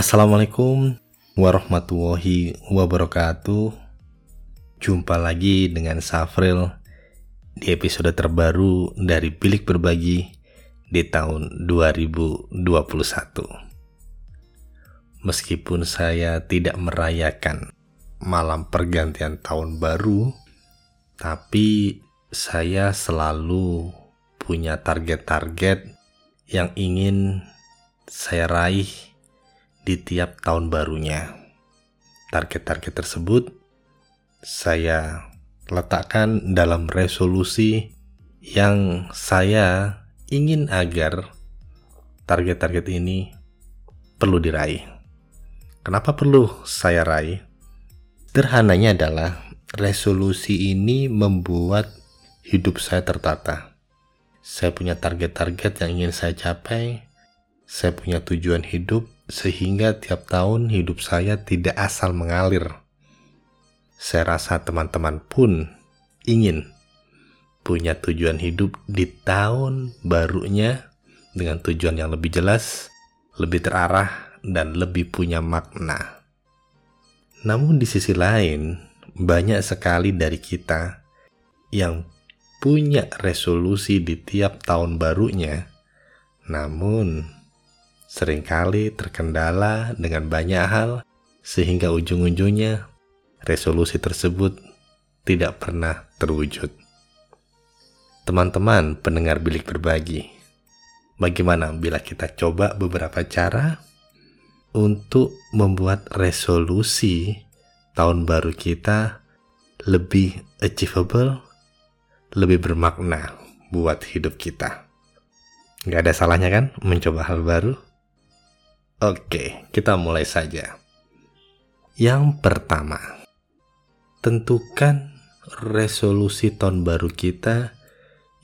Assalamualaikum warahmatullahi wabarakatuh. Jumpa lagi dengan Safril di episode terbaru dari Bilik Berbagi di tahun 2021. Meskipun saya tidak merayakan malam pergantian tahun baru, tapi saya selalu punya target-target yang ingin saya raih di tiap tahun barunya. Target-target tersebut saya letakkan dalam resolusi yang saya ingin agar target-target ini perlu diraih. Kenapa perlu saya raih? Terhananya adalah resolusi ini membuat hidup saya tertata. Saya punya target-target yang ingin saya capai. Saya punya tujuan hidup sehingga tiap tahun hidup saya tidak asal mengalir saya rasa teman-teman pun ingin punya tujuan hidup di tahun barunya dengan tujuan yang lebih jelas, lebih terarah, dan lebih punya makna. Namun di sisi lain, banyak sekali dari kita yang punya resolusi di tiap tahun barunya, namun sering kali terkendala dengan banyak hal sehingga ujung-ujungnya resolusi tersebut tidak pernah terwujud. Teman-teman pendengar bilik berbagi, bagaimana bila kita coba beberapa cara untuk membuat resolusi tahun baru kita lebih achievable, lebih bermakna buat hidup kita. Gak ada salahnya kan mencoba hal baru? Oke, kita mulai saja. Yang pertama, tentukan resolusi tahun baru kita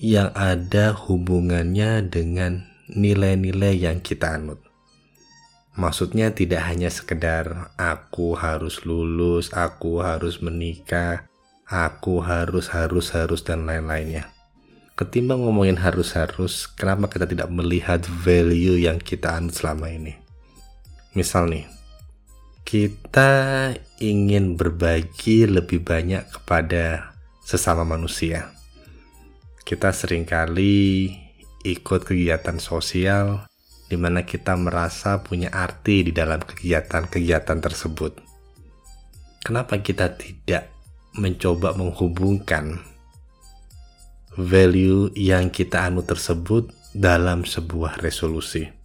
yang ada hubungannya dengan nilai-nilai yang kita anut. Maksudnya tidak hanya sekedar aku harus lulus, aku harus menikah, aku harus harus harus dan lain-lainnya. Ketimbang ngomongin harus-harus, kenapa kita tidak melihat value yang kita anut selama ini? Misal nih, kita ingin berbagi lebih banyak kepada sesama manusia. Kita sering kali ikut kegiatan sosial di mana kita merasa punya arti di dalam kegiatan-kegiatan tersebut. Kenapa kita tidak mencoba menghubungkan value yang kita anu tersebut dalam sebuah resolusi?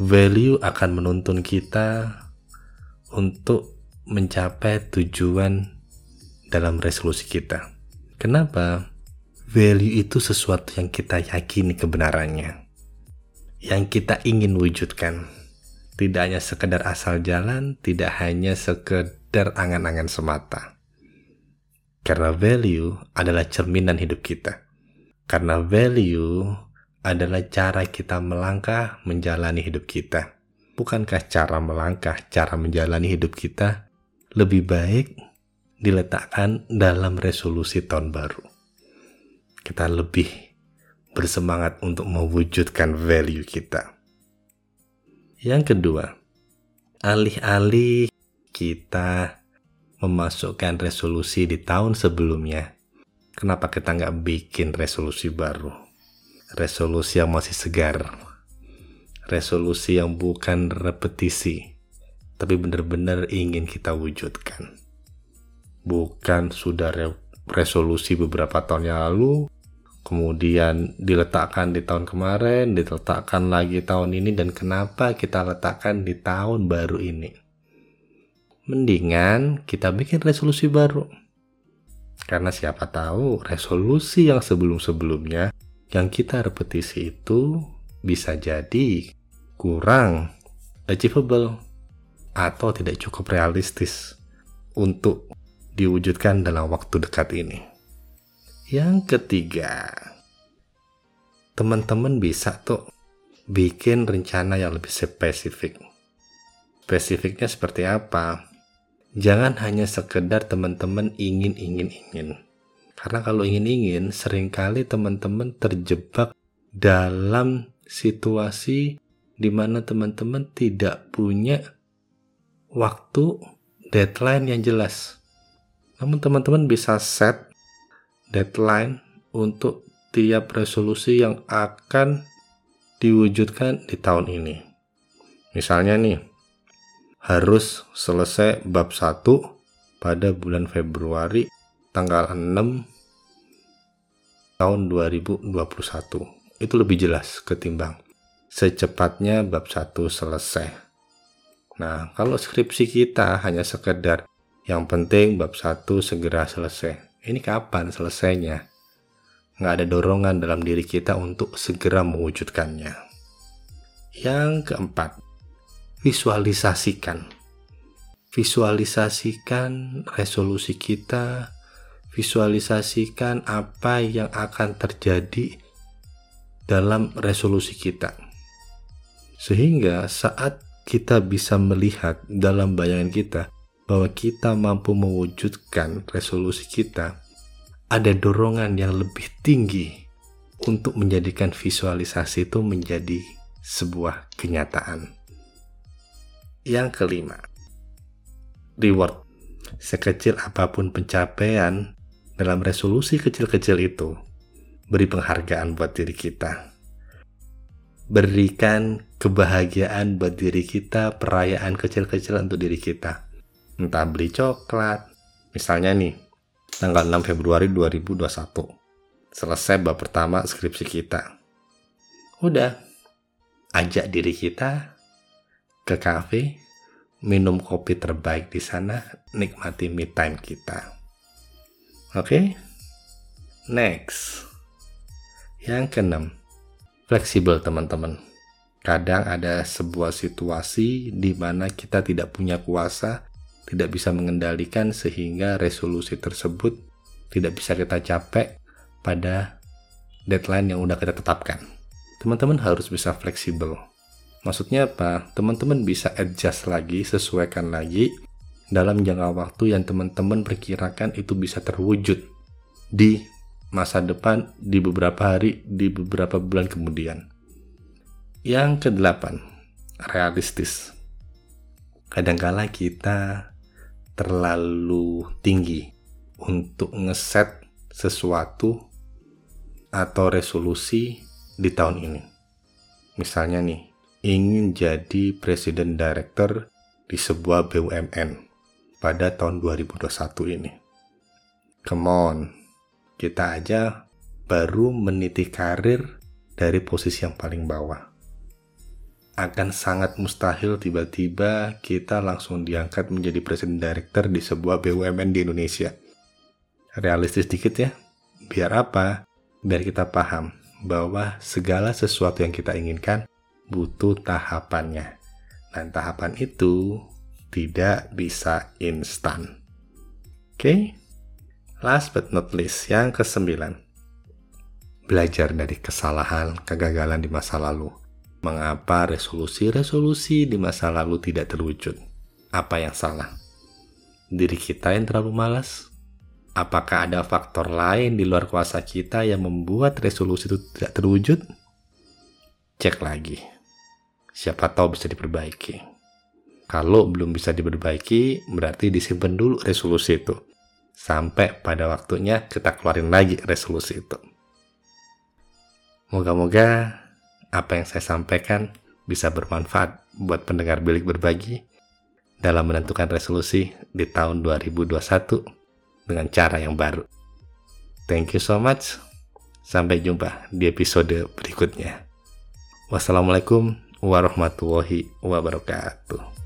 Value akan menuntun kita untuk mencapai tujuan dalam resolusi kita. Kenapa? Value itu sesuatu yang kita yakini kebenarannya. Yang kita ingin wujudkan. Tidak hanya sekedar asal jalan, tidak hanya sekedar angan-angan semata. Karena value adalah cerminan hidup kita. Karena value adalah cara kita melangkah menjalani hidup kita. Bukankah cara melangkah, cara menjalani hidup kita lebih baik diletakkan dalam resolusi tahun baru? Kita lebih bersemangat untuk mewujudkan value kita. Yang kedua, alih-alih kita memasukkan resolusi di tahun sebelumnya, kenapa kita nggak bikin resolusi baru? Resolusi yang masih segar, resolusi yang bukan repetisi, tapi benar-benar ingin kita wujudkan. Bukan sudah re resolusi beberapa tahun yang lalu, kemudian diletakkan di tahun kemarin, diletakkan lagi tahun ini, dan kenapa kita letakkan di tahun baru ini? Mendingan kita bikin resolusi baru. Karena siapa tahu resolusi yang sebelum-sebelumnya yang kita repetisi itu bisa jadi kurang achievable atau tidak cukup realistis untuk diwujudkan dalam waktu dekat ini. Yang ketiga, teman-teman bisa tuh bikin rencana yang lebih spesifik. Spesifiknya seperti apa? Jangan hanya sekedar teman-teman ingin, ingin, ingin karena kalau ingin-ingin, sering kali teman-teman terjebak dalam situasi di mana teman-teman tidak punya waktu deadline yang jelas. Namun teman-teman bisa set deadline untuk tiap resolusi yang akan diwujudkan di tahun ini. Misalnya nih, harus selesai bab 1 pada bulan Februari tanggal 6 tahun 2021. Itu lebih jelas ketimbang secepatnya bab 1 selesai. Nah, kalau skripsi kita hanya sekedar yang penting bab 1 segera selesai. Ini kapan selesainya? Nggak ada dorongan dalam diri kita untuk segera mewujudkannya. Yang keempat, visualisasikan. Visualisasikan resolusi kita, visualisasikan apa yang akan terjadi dalam resolusi kita sehingga saat kita bisa melihat dalam bayangan kita bahwa kita mampu mewujudkan resolusi kita, ada dorongan yang lebih tinggi untuk menjadikan visualisasi itu menjadi sebuah kenyataan. Yang kelima, reward. Sekecil apa pun pencapaian dalam resolusi kecil-kecil itu, beri penghargaan buat diri kita berikan kebahagiaan buat diri kita, perayaan kecil-kecil untuk diri kita. Entah beli coklat, misalnya nih, tanggal 6 Februari 2021. Selesai bab pertama skripsi kita. Udah, ajak diri kita ke cafe, minum kopi terbaik di sana, nikmati me time kita. Oke? Okay? Next. Yang keenam, fleksibel teman-teman. Kadang ada sebuah situasi di mana kita tidak punya kuasa, tidak bisa mengendalikan sehingga resolusi tersebut tidak bisa kita capai pada deadline yang udah kita tetapkan. Teman-teman harus bisa fleksibel. Maksudnya apa? Teman-teman bisa adjust lagi, sesuaikan lagi dalam jangka waktu yang teman-teman perkirakan itu bisa terwujud di masa depan di beberapa hari, di beberapa bulan kemudian. Yang kedelapan, realistis. Kadangkala kita terlalu tinggi untuk ngeset sesuatu atau resolusi di tahun ini. Misalnya nih, ingin jadi presiden director di sebuah BUMN pada tahun 2021 ini. Come on, kita aja baru meniti karir dari posisi yang paling bawah. Akan sangat mustahil tiba-tiba kita langsung diangkat menjadi presiden director di sebuah BUMN di Indonesia. Realistis dikit ya. Biar apa? Biar kita paham bahwa segala sesuatu yang kita inginkan butuh tahapannya. Dan tahapan itu tidak bisa instan. Oke? Okay? Last but not least, yang kesembilan. Belajar dari kesalahan, kegagalan di masa lalu. Mengapa resolusi-resolusi di masa lalu tidak terwujud? Apa yang salah? Diri kita yang terlalu malas? Apakah ada faktor lain di luar kuasa kita yang membuat resolusi itu tidak terwujud? Cek lagi. Siapa tahu bisa diperbaiki. Kalau belum bisa diperbaiki, berarti disimpan dulu resolusi itu sampai pada waktunya kita keluarin lagi resolusi itu. Moga-moga apa yang saya sampaikan bisa bermanfaat buat pendengar bilik berbagi dalam menentukan resolusi di tahun 2021 dengan cara yang baru. Thank you so much. Sampai jumpa di episode berikutnya. Wassalamualaikum warahmatullahi wabarakatuh.